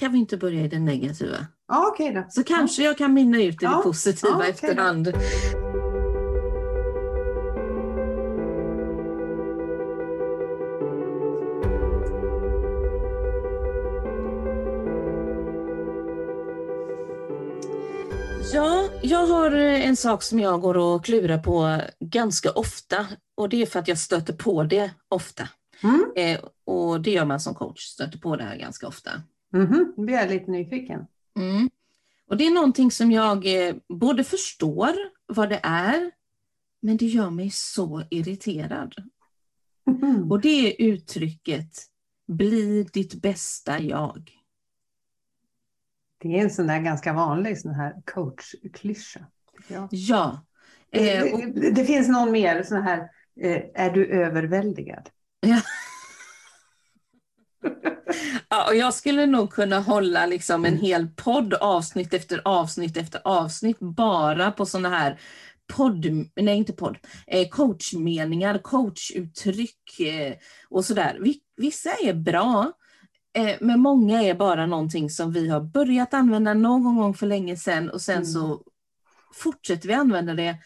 Kan vi inte börja i det negativa? Ja, okej då. Så kanske jag kan minna ut i det Ja. positiva Ja, okej. efterhand. Ja, jag har eh, en sak som jag går och klurar på ganska ofta och det är för att jag stöter på det ofta. Mm. Eh, och det gör man som coach, stöter på det här ganska ofta. Mhm, Nu blir jag lite nyfiken. Mm. Och det är någonting som jag eh, både förstår vad det är, men det gör mig så irriterad. Mhm. Och det är uttrycket bli ditt bästa jag. Det är en sån där ganska vanlig sån här coachklyscha. Ja. Eh, och, Det, det finns någon mer sån här, eh, är du överväldigad? ja, och jag skulle nog kunna hålla liksom en hel podd avsnitt efter avsnitt efter avsnitt bara på såna här podd, nej inte podd, eh, coachmeningar, coachuttryck eh, och sådär. Vi- Vissa är bra, eh, men många är bara någonting som vi har börjat använda någon gång för länge sedan och sen Mm. så fortsätter vi använda det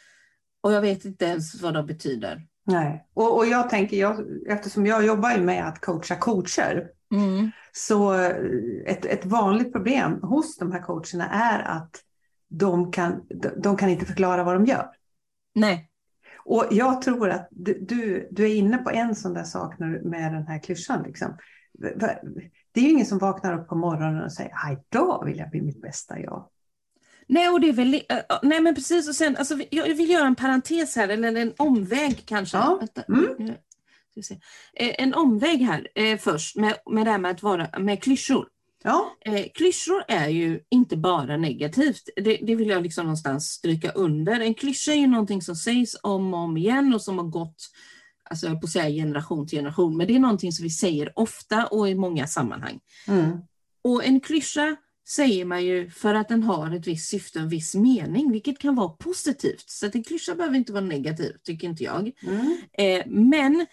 och jag vet inte ens vad de betyder. Nej. Och, och jag tänker, jag, eftersom jag jobbar med att coacha coacher, Mm. så ett, ett vanligt problem hos de här coacherna är att de kan, de, kan inte förklara vad de gör. Nej, Och jag tror att du, du, är inne på en sån där sak med den här klyschan. Liksom. Det är ju ingen som vaknar upp på morgonen och säger, idag vill jag bli mitt bästa jag. Nej, och det är väl, nej men precis och sen, alltså, jag vill göra en parentes här, eller en omväg kanske. Ja, mm. Eh, En omväg här eh, först med, med det här med att vara med klyschor. Ja, Eh, klyschor är ju inte bara negativt, det, det vill jag liksom någonstans stryka under. En klyscha är ju någonting som sägs om och om igen och som har gått, alltså jag på att säga generation till generation, men det är någonting som vi säger ofta och i många sammanhang. mm. Och en klyscha säger man ju för att den har ett visst syfte, en viss mening, vilket kan vara positivt. Så att en klyscha behöver inte vara negativ, tycker inte jag. Mm. Eh, men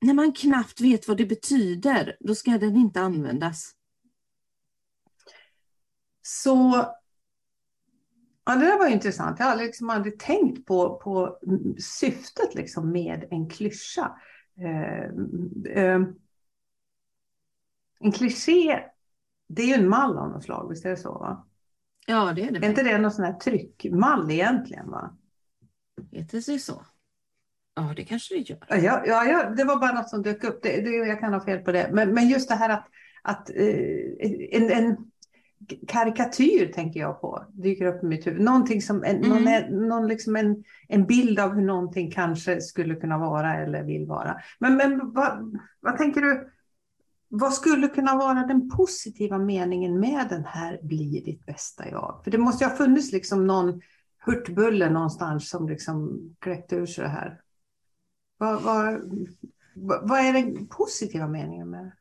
när man knappt vet vad det betyder, då ska den inte användas. Så ja, det där var intressant. Jag har liksom aldrig tänkt på, på syftet liksom med en klyscha. Eh, eh, en kliché, det är ju en mall av något slag, visst är det så? Va? Ja, det är det. Är inte det någon sån här tryckmall egentligen? Va? Heter det så? Ja, det kanske det gör. Ja, ja, ja, det var bara något som dök upp. Det, det, jag kan ha fel på det. Men, men just det här att, att eh, en, en karikatyr tänker jag på, dyker upp i mitt huvud. Någonting som, en, Mm. någon, någon liksom en, en bild av hur någonting kanske skulle kunna vara eller vill vara. Men, men vad, vad tänker du? Vad skulle kunna vara den positiva meningen med den här bli ditt bästa jag? För det måste ju ha funnits liksom någon hurtbulle någonstans som liksom kläckte ur sig det här. Vad, vad, vad, är den positiva meningen med det?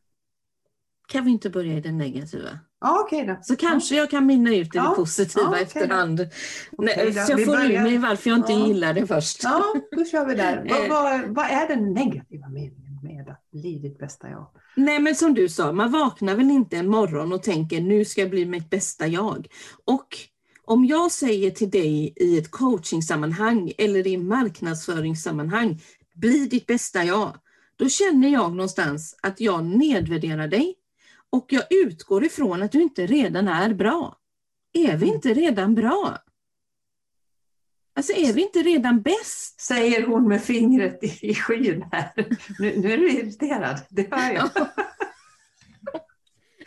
Kan vi inte börja i det negativa? Ja, okej då. Så kanske jag kan minna ut i det Ja, positiva ja, okej. efterhand. Då. så jag Vi får ur mig varför jag inte Ja. gillar det först. Ja, då kör vi där. Eh. Vad, vad, vad är den negativa meningen med att bli ditt bästa jag? Nej men som du sa, man vaknar väl inte en morgon och tänker nu ska jag bli mitt bästa jag. Och om jag säger till dig i ett coachingsammanhang eller i marknadsföringssammanhang, bli ditt bästa jag. Då känner jag någonstans att jag nedvärderar dig och jag utgår ifrån att du inte redan är bra. Är vi inte redan bra? Alltså är vi inte redan bäst? Säger hon med fingret i, i skyn här. Nu, nu är du irriterad, det hör jag.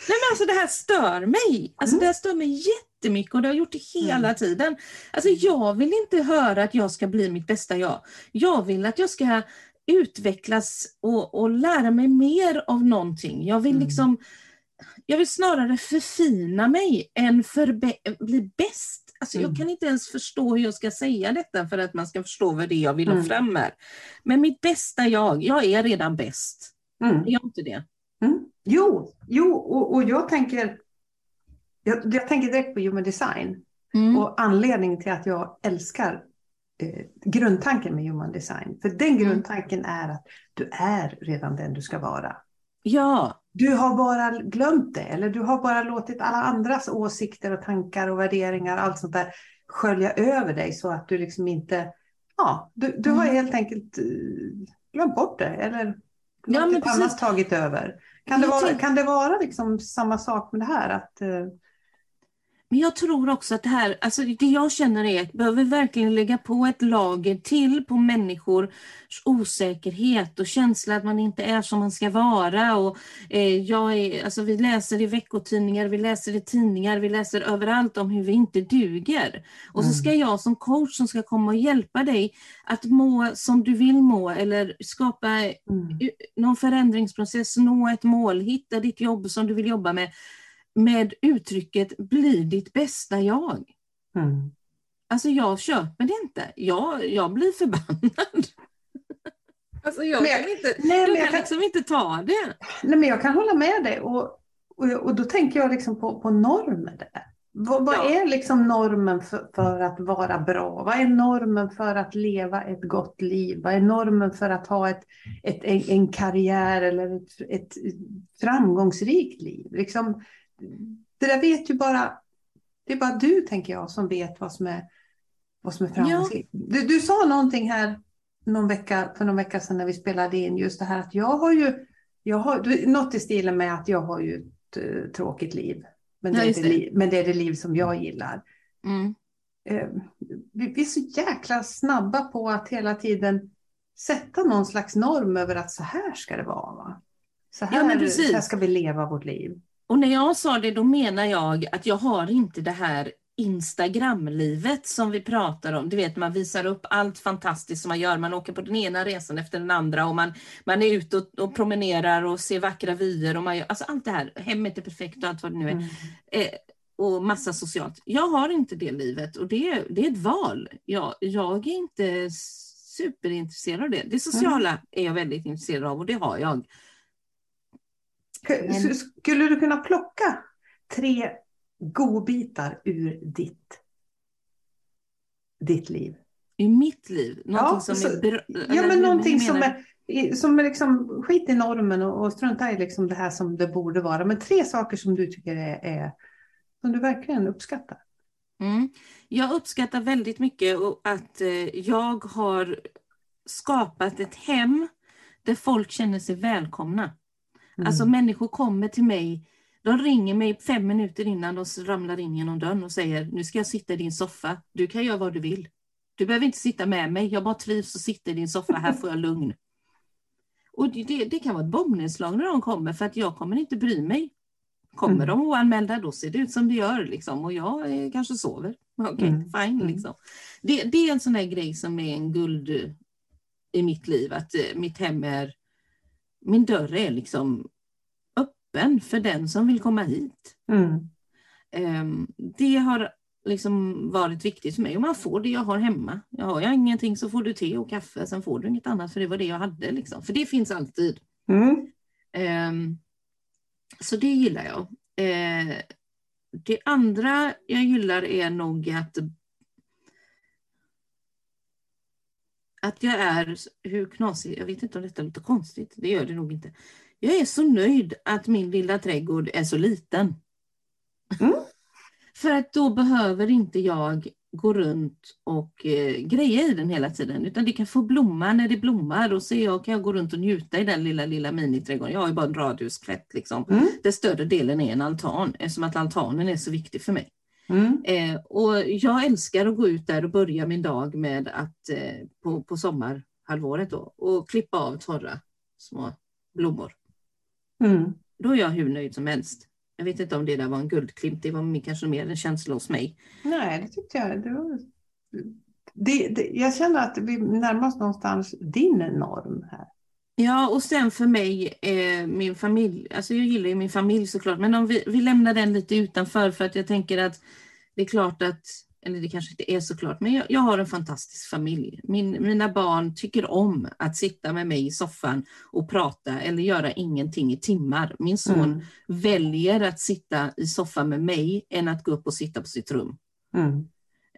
Nej men alltså det här stör mig. Alltså Mm. det här stör mig jättemycket och det har gjort det hela tiden. Alltså jag vill inte höra att jag ska bli mitt bästa jag. Jag vill att jag ska utvecklas och, och lära mig mer av någonting. Jag vill Mm. liksom jag vill snarare förfina mig än förbe- bli bäst. Alltså Mm. Jag kan inte ens förstå hur jag ska säga detta för att man ska förstå vad det är jag vill ha Mm. fram här. Men mitt bästa jag, jag är redan bäst. Mm. Är jag inte det? Mm. Jo, jo och, och jag tänker jag, jag tänker direkt på human design. Mm. Och anledningen till att jag älskar eh, grundtanken med human design. För den grundtanken är att du är redan den du ska vara. Ja. Du har bara glömt det eller du har bara låtit alla andras åsikter och tankar och värderingar, allt sånt där skölja över dig så att du liksom inte, ja, du, du har mm. helt enkelt eh, glömt bort det eller ja, något annat tagit över. Kan det vara, kan det vara liksom samma sak med det här? Att, uh... Men jag tror också att det här, alltså det jag känner är att behöver verkligen lägga på ett lager till på människors osäkerhet och känsla att man inte är som man ska vara. Och, eh, jag är, alltså vi läser i veckotidningar, vi läser i tidningar, vi läser överallt om hur vi inte duger. Och mm. så ska jag som coach som ska komma och hjälpa dig att må som du vill må eller skapa mm. någon förändringsprocess, nå ett mål, hitta ditt jobb som du vill jobba med med uttrycket bli ditt bästa jag. Mm. Alltså jag köper det inte. Jag, jag blir förbannad. Alltså jag men, kan, inte, nej, jag kan, kan liksom inte ta det. Nej, men jag kan hålla med dig och, och, och då tänker jag liksom på, på normer där. Vad, vad ja. är liksom normen för, för, att vara bra? Vad är normen för att leva ett gott liv? Vad är normen för att ha ett, ett en, en karriär eller ett, ett framgångsrikt liv? Liksom, det där vet ju bara, det är bara du tänker jag som vet vad som är, vad som är framgångsrikt. Ja. Du, du sa någonting här någon vecka, för någon vecka sedan när vi spelade in just det här att jag har ju, jag har, något i stilen med att jag har ju ett uh, tråkigt liv. Men det, ja, är det, det. men det är det liv som jag gillar. Mm. Vi, vi är så jäkla snabba på att hela tiden sätta någon slags norm över att så här ska det vara. Va? Så, här, ja, så här ska vi leva vårt liv. Och när jag sa det, då menar jag att jag har inte det här Instagramlivet som vi pratar om. Du vet, man visar upp allt fantastiskt som man gör. Man åker på den ena resan efter den andra och man, man är ute och, och promenerar och ser vackra vyer. Och man gör, alltså allt det här, hemmet är perfekt och allt vad det nu är. Mm. Eh, och massa socialt. Jag har inte det livet och det, det är ett val. Jag, jag är inte superintresserad av det. Det sociala mm. är jag väldigt intresserad av och det har jag. Men... Skulle du kunna plocka tre godbitar ur ditt, ditt liv? I mitt liv? Någonting ja, som så, är bra, Ja, men någonting som är, som är liksom skit i normen och, och strunta i liksom det här som det borde vara. Men tre saker som du tycker är, är som du verkligen uppskattar. Mm. Jag uppskattar väldigt mycket att eh, jag har skapat ett hem där folk känner sig välkomna. Mm. Alltså människor kommer till mig, de ringer mig fem minuter innan de ramlar in genom dörren och säger nu ska jag sitta i din soffa, du kan göra vad du vill. Du behöver inte sitta med mig, jag bara trivs och sitter i din soffa, här får jag lugn. Och det, det kan vara ett bombnedslag när de kommer för att jag kommer inte bry mig. Kommer mm. de oanmälda då ser det ut som det gör liksom, och jag eh, kanske sover. Okej, okay, mm. fine. Mm. Liksom. Det, det, är en sån här grej som är en guld i mitt liv, att eh, mitt hem är min dörr är liksom öppen för den som vill komma hit. Mm. Ehm, det har liksom varit viktigt för mig och man får det jag har hemma. Jag har jag ingenting så får du te och kaffe, sen får du inget annat för det var det jag hade. Liksom. För det finns alltid. Mm. Um, så det gillar jag. Uh, det andra jag gillar är nog att att jag är, hur knasig, jag vet inte om detta låter konstigt, det gör det nog inte. Jag är så nöjd att min lilla trädgård är så liten. Mm. För att då behöver inte jag gå runt och eh, greja i den hela tiden, utan det kan få blomma när det blommar och så jag, kan jag gå runt och njuta i den lilla, lilla miniträdgården. Jag har ju bara en radhusplätt liksom, mm. där större delen är en altan, eftersom att altanen är så viktig för mig. Mm. Eh, och jag älskar att gå ut där och börja min dag med att eh, på, på sommarhalvåret då, och klippa av torra små blommor. Mm. Då är jag hur nöjd som helst. Jag vet inte om det där var en guldklimp, det var kanske mer en känsla hos mig. Nej, det tyckte jag. Det var... det, det, jag känner att vi närmar oss någonstans din norm här. Ja, och sen för mig, eh, min familj, alltså jag gillar ju min familj såklart, men om vi, vi lämnar den lite utanför för att jag tänker att det är klart att, eller det kanske inte är såklart, men jag, jag har en fantastisk familj. Min, mina barn tycker om att sitta med mig i soffan och prata eller göra ingenting i timmar. Min son mm. väljer att sitta i soffan med mig än att gå upp och sitta på sitt rum. Mm.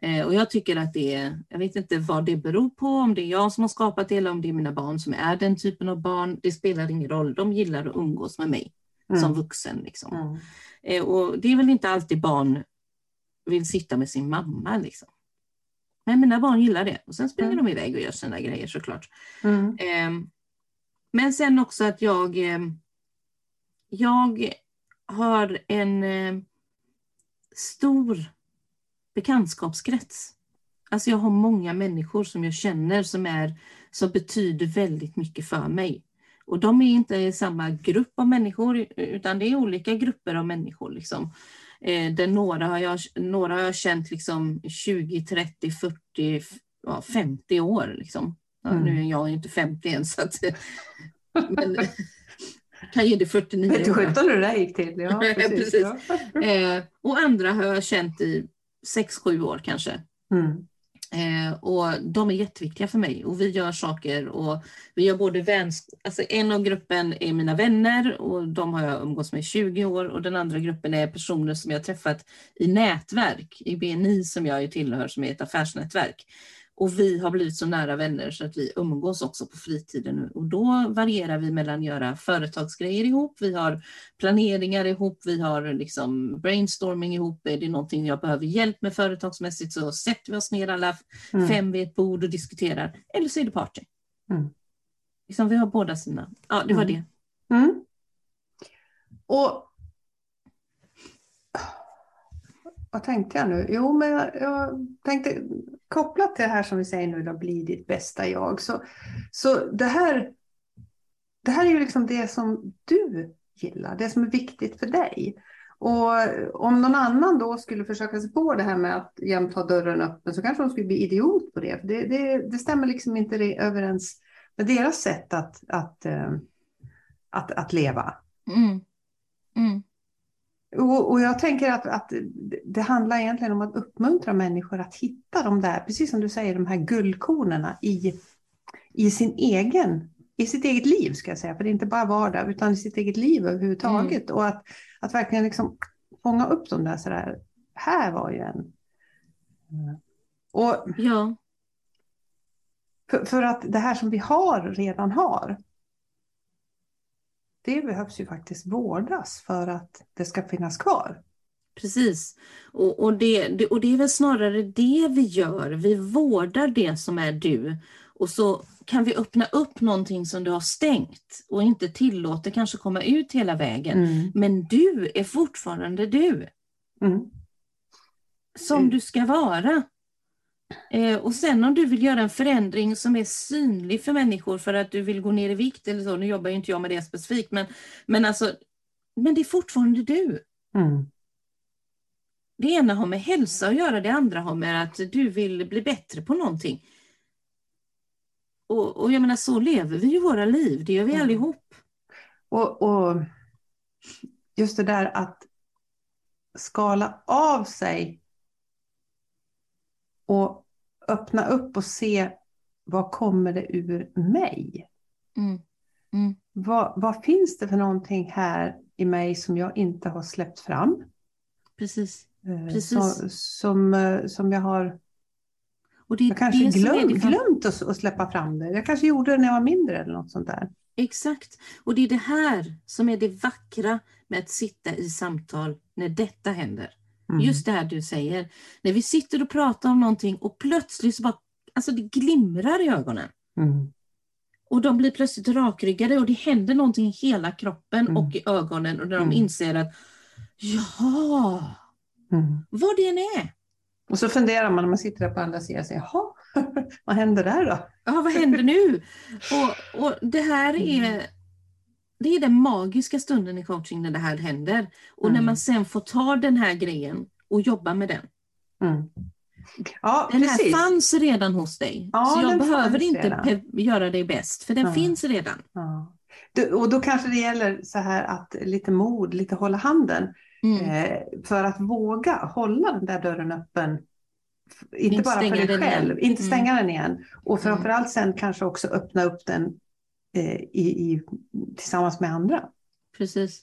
Eh, och jag tycker att det är, jag vet inte vad det beror på, om det är jag som har skapat det eller om det är mina barn som är den typen av barn. Det spelar ingen roll, de gillar att umgås med mig Mm. som vuxen. Liksom. Mm. Eh, och det är väl inte alltid barn vill sitta med sin mamma. Liksom. Men mina barn gillar det och sen springer Mm. de iväg och gör sina grejer såklart. Mm. Eh, men sen också att jag, eh, jag har en eh, stor bekantskapskrets. Alltså jag har många människor som jag känner som, är, som betyder väldigt mycket för mig. Och de är inte i samma grupp av människor utan det är olika grupper av människor. Liksom. Eh, där några, har jag, några har jag känt liksom 20, 30, 40, ja, 50 år. Liksom. Ja, Mm. Nu är jag inte 50 än så att, men, kan ge det 49 Vet du år. sjutton hur det där gick till? Ja, precis. Precis. Ja. Eh, och andra har jag känt i 6-7 år kanske. Mm. Eh, och de är jätteviktiga för mig och vi gör saker och vi gör både väns... Alltså en av gruppen är mina vänner och de har jag umgås med i 20 år och den andra gruppen är personer som jag träffat i nätverk, i BNI som jag tillhör som är ett affärsnätverk. Och vi har blivit så nära vänner så att vi umgås också på fritiden nu. och då varierar vi mellan att göra företagsgrejer ihop, vi har planeringar ihop, vi har liksom brainstorming ihop, är det någonting jag behöver hjälp med företagsmässigt så sätter vi oss ner alla Mm. fem vid ett bord och diskuterar. Eller så är det party. Mm. Liksom, vi har båda sina. Ja, det var Mm. det. Mm. Och vad tänkte jag nu? Jo, men jag, jag tänkte kopplat till det här som vi säger nu, då, bli ditt bästa jag. Så, så det, här, det här är ju liksom det som du gillar, det som är viktigt för dig. Och om någon annan då skulle försöka sig på det här med att jämt ha dörren öppen så kanske de skulle bli idiot på det. För det, det, det stämmer liksom inte det överens med deras sätt att, att, att, att, att leva. Mm. Mm. Och, och jag tänker att, att det handlar egentligen om att uppmuntra människor att hitta de där, precis som du säger, de här guldkornen i, i sin egen i sitt eget liv, ska jag säga, för det är inte bara vardag, utan i sitt eget liv överhuvudtaget. Och att, att verkligen liksom fånga upp dem där sådär, här var ju en... Och Ja, för, för att det här som vi har, redan har, det behövs ju faktiskt vårdas för att det ska finnas kvar. precis. Och, och, det, det, och det är väl snarare det vi gör. Vi vårdar det som är du. Och så kan vi öppna upp någonting som du har stängt och inte tillåter kanske komma ut hela vägen. Mm. Men du är fortfarande du. Mm. som Mm. du ska vara. Eh, och sen om du vill göra en förändring som är synlig för människor för att du vill gå ner i vikt eller så, nu jobbar ju inte jag med det specifikt, men, men alltså, men det är fortfarande du. Mm. Det ena har med hälsa att göra, det andra har med att du vill bli bättre på någonting. Och, och jag menar, så lever vi ju våra liv, det gör vi Mm. allihop. Och, och just det där att skala av sig och öppna upp och se vad kommer det ur mig? Mm. Mm. Vad, vad finns det för någonting här i mig som jag inte har släppt fram? Precis. Eh, Precis. Som, som, eh, som jag har Och det jag kanske glöm, det fan- glömt att, att släppa fram det. Jag kanske gjorde det när jag var mindre eller något sånt där. Exakt. Och det är det här som är det vackra med att sitta i samtal när detta händer. Mm. Just det här du säger. När vi sitter och pratar om någonting och plötsligt så bara, alltså det glimrar i ögonen. Mm. Och de blir plötsligt rakryggade och det händer någonting i hela kroppen Mm. och i ögonen och när de Mm. inser att ja, Mm. vad det än är. Och så funderar man när man sitter där på andra sidan säger, jaha, vad händer där då? Ja, vad händer nu? Och, och det här är det är den magiska stunden i coaching när det här händer. Och när Mm. man sen får ta den här grejen och jobba med den. Mm. Ja, Den precis. här fanns redan hos dig. Ja, så jag behöver inte göra dig bäst, för den Ja. finns redan. Och då kanske det gäller så här att lite mod, lite hålla handen. Mm. Eh, för att våga hålla den där dörren öppen. Inte Inte bara för dig själv, igen. inte Mm. stänga den igen. Och framförallt sen kanske också öppna upp den i, i, tillsammans med andra. Precis.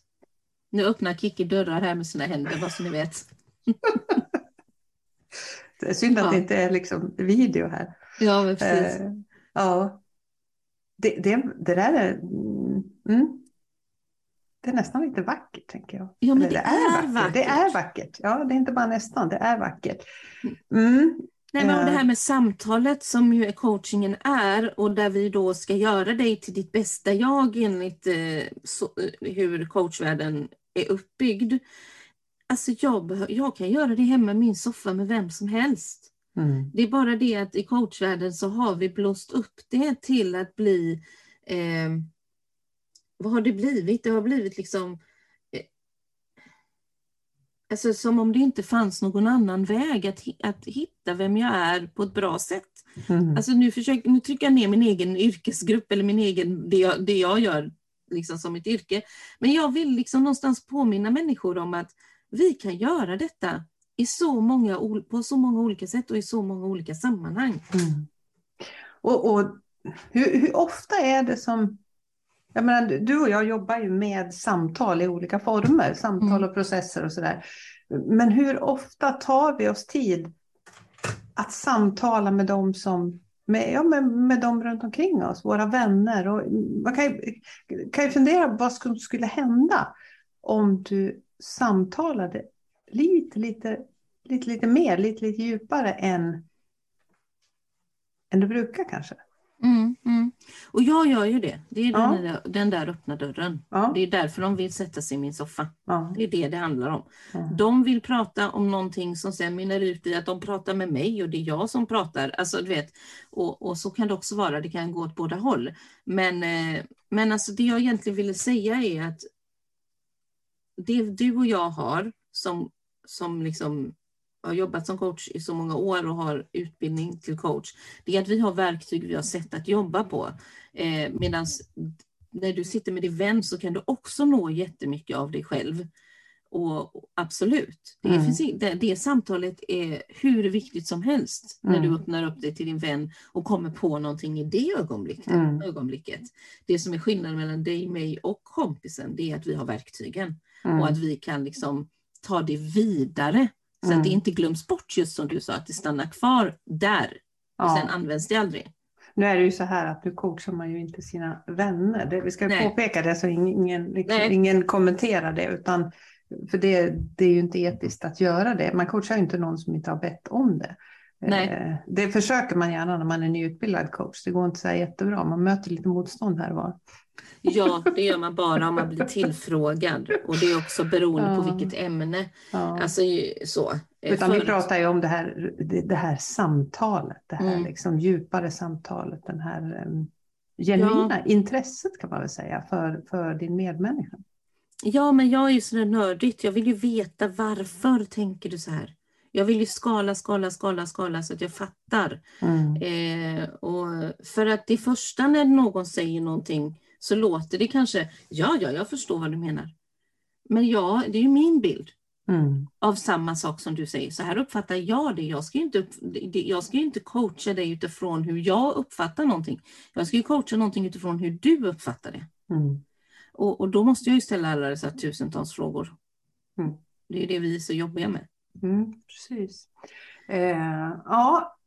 Nu öppnar Kikki dörrar här med sina händer, vad så ni vet. Det är synd att Ja. det inte är liksom video här. Ja, precis. Eh, ja. Det, det, det där är... mm, Mm, det är nästan lite vackert, tänker jag. Ja, men Eller det är vackert. Det är vackert. Ja, det är inte bara nästan, det är vackert. Mm. Nej, men det Eh. här med samtalet som ju coachingen är och där vi då ska göra dig till ditt bästa jag enligt eh, så, eh, hur coachvärlden är uppbyggd. Alltså jag, jag kan göra det hemma i min soffa med vem som helst. Mm. Det är bara det att i coachvärlden så har vi blåst upp det till att bli, eh, vad har det blivit? Det har blivit liksom, alltså som om det inte fanns någon annan väg att, att hitta vem jag är på ett bra sätt. Mm. Alltså nu, försöker, nu trycker jag ner min egen yrkesgrupp eller min egen, det jag, det jag gör liksom som ett yrke. Men jag vill liksom någonstans påminna människor om att vi kan göra detta i så många, på så många olika sätt och i så många olika sammanhang. Mm. Och, och hur, hur ofta är det som... Jag menar, du och jag jobbar ju med samtal i olika former, samtal Mm. och processer och sådär. Men hur ofta tar vi oss tid att samtala med dem som med, ja, med, med dem runt omkring oss, våra vänner. Och man kan ju, kan ju fundera på vad som skulle hända om du samtalade lite, lite, lite, lite mer, lite, lite djupare än, än du brukar kanske. Mm, mm. Och jag gör ju det. Det är Ja. den, där, den där öppna dörren. Ja, Det är därför de vill sätta sig i min soffa. ja, Det är det det handlar om. De vill prata om någonting som sen mynnar ut i att de pratar med mig och det är jag som pratar. Alltså, du vet, och, och så kan det också vara, det kan gå åt båda håll. Men, eh, men alltså, det jag egentligen ville säga är att det du och jag har som, som liksom har jobbat som coach i så många år och har utbildning till coach, det är att vi har verktyg, vi har sätt att jobba på. Eh, Medan när du sitter med din vän så kan du också nå jättemycket av dig själv. Och absolut, det, Mm. finns, det, det samtalet är hur viktigt som helst när du Mm. öppnar upp dig till din vän och kommer på någonting i det ögonblicket. Mm. ögonblicket. Det som är skillnaden mellan dig, mig och kompisen, det är att vi har verktygen Mm. och att vi kan liksom ta det vidare. Så Mm. att det inte glöms bort just som du sa, att det stannar kvar där och Ja. sen används det aldrig. Nu är det ju så här att nu coachar man ju inte sina vänner. Det, vi ska Nej. påpeka det så ingen, liksom, ingen kommenterar det. Utan, för det, det är ju inte etiskt att göra det. Man coachar ju inte någon som inte har bett om det. Nej. Eh, Det försöker man gärna när man är nyutbildad coach. Det går inte så jättebra. Man möter lite motstånd här och var. Ja, det gör man bara om man blir tillfrågad och det är också beroende på Ja. vilket ämne. Ja. Alltså så. Eh, Utan vi pratar ju om det här, det, här samtalet, det här Mm. liksom djupare samtalet, den här um, genuina intresset kan man väl säga för, för din medmänniska. Ja, men jag är ju sådär nördigt. Jag vill ju veta varför tänker du så här. Jag vill ju skala, skala, skala, skala så att jag fattar. Mm. Eh, och för att det första när någon säger någonting så låter det kanske, ja, ja, jag förstår vad du menar. Men ja, det är ju min bild Mm. av samma sak som du säger. Så här uppfattar jag det. Jag ska ju inte, jag ska inte coacha dig utifrån hur jag uppfattar någonting. Jag ska ju coacha någonting utifrån hur du uppfattar det. Mm. Och, och då måste jag ju ställa alla dessa tusentals frågor. Mm. Det är det vi är så jobbiga med. Mm, precis. Eh, ja,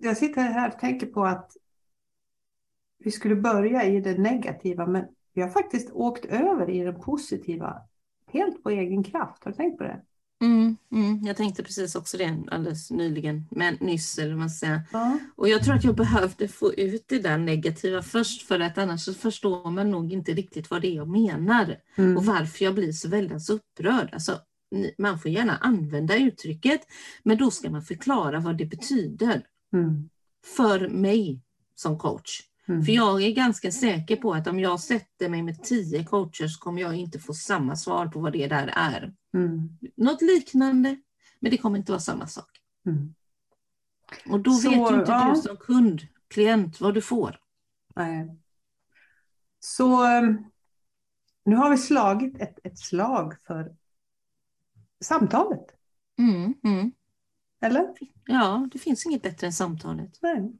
jag sitter här och tänker på att vi skulle börja i det negativa, men vi har faktiskt åkt över i det positiva helt på egen kraft. Har du tänkt på det? Mm, mm, jag tänkte precis också det alldeles nyligen, men nyss eller man ska säga. Ja. Och jag tror att jag behövde få ut det där negativa först för att annars så förstår man nog inte riktigt vad det är jag menar Mm. och varför jag blir så väldigt upprörd. Alltså, man får gärna använda uttrycket, men då ska man förklara vad det betyder Mm. för mig som coach. Mm. För jag är ganska säker på att om jag sätter mig med tio coacher så kommer jag inte få samma svar på vad det där är. Mm. Något liknande, men det kommer inte vara samma sak. Mm. Och då Så, vet ju inte ja. du som kund, klient, vad du får. Nej. Så eh, nu har vi slagit ett, ett slag för samtalet, Mm, mm. eller? Ja, det finns inget bättre än samtalet. Nej.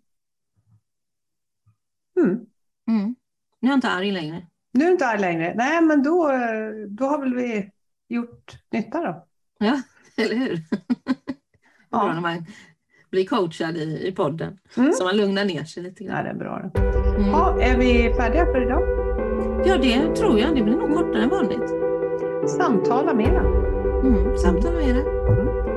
Mm. Mm. Nu är jag inte arg längre. Nu är du inte arg längre. Nej, men då, då har väl vi gjort nytta då. Ja, eller hur? Är bra när man blir coachad i, i podden. Mm. Så man lugnar ner sig lite grann. Ja, det är bra. Mm. Ja, är vi färdiga för idag? Ja, det tror jag. Det blir nog kortare än vanligt. Samtala mera. Mm. Samtala med er.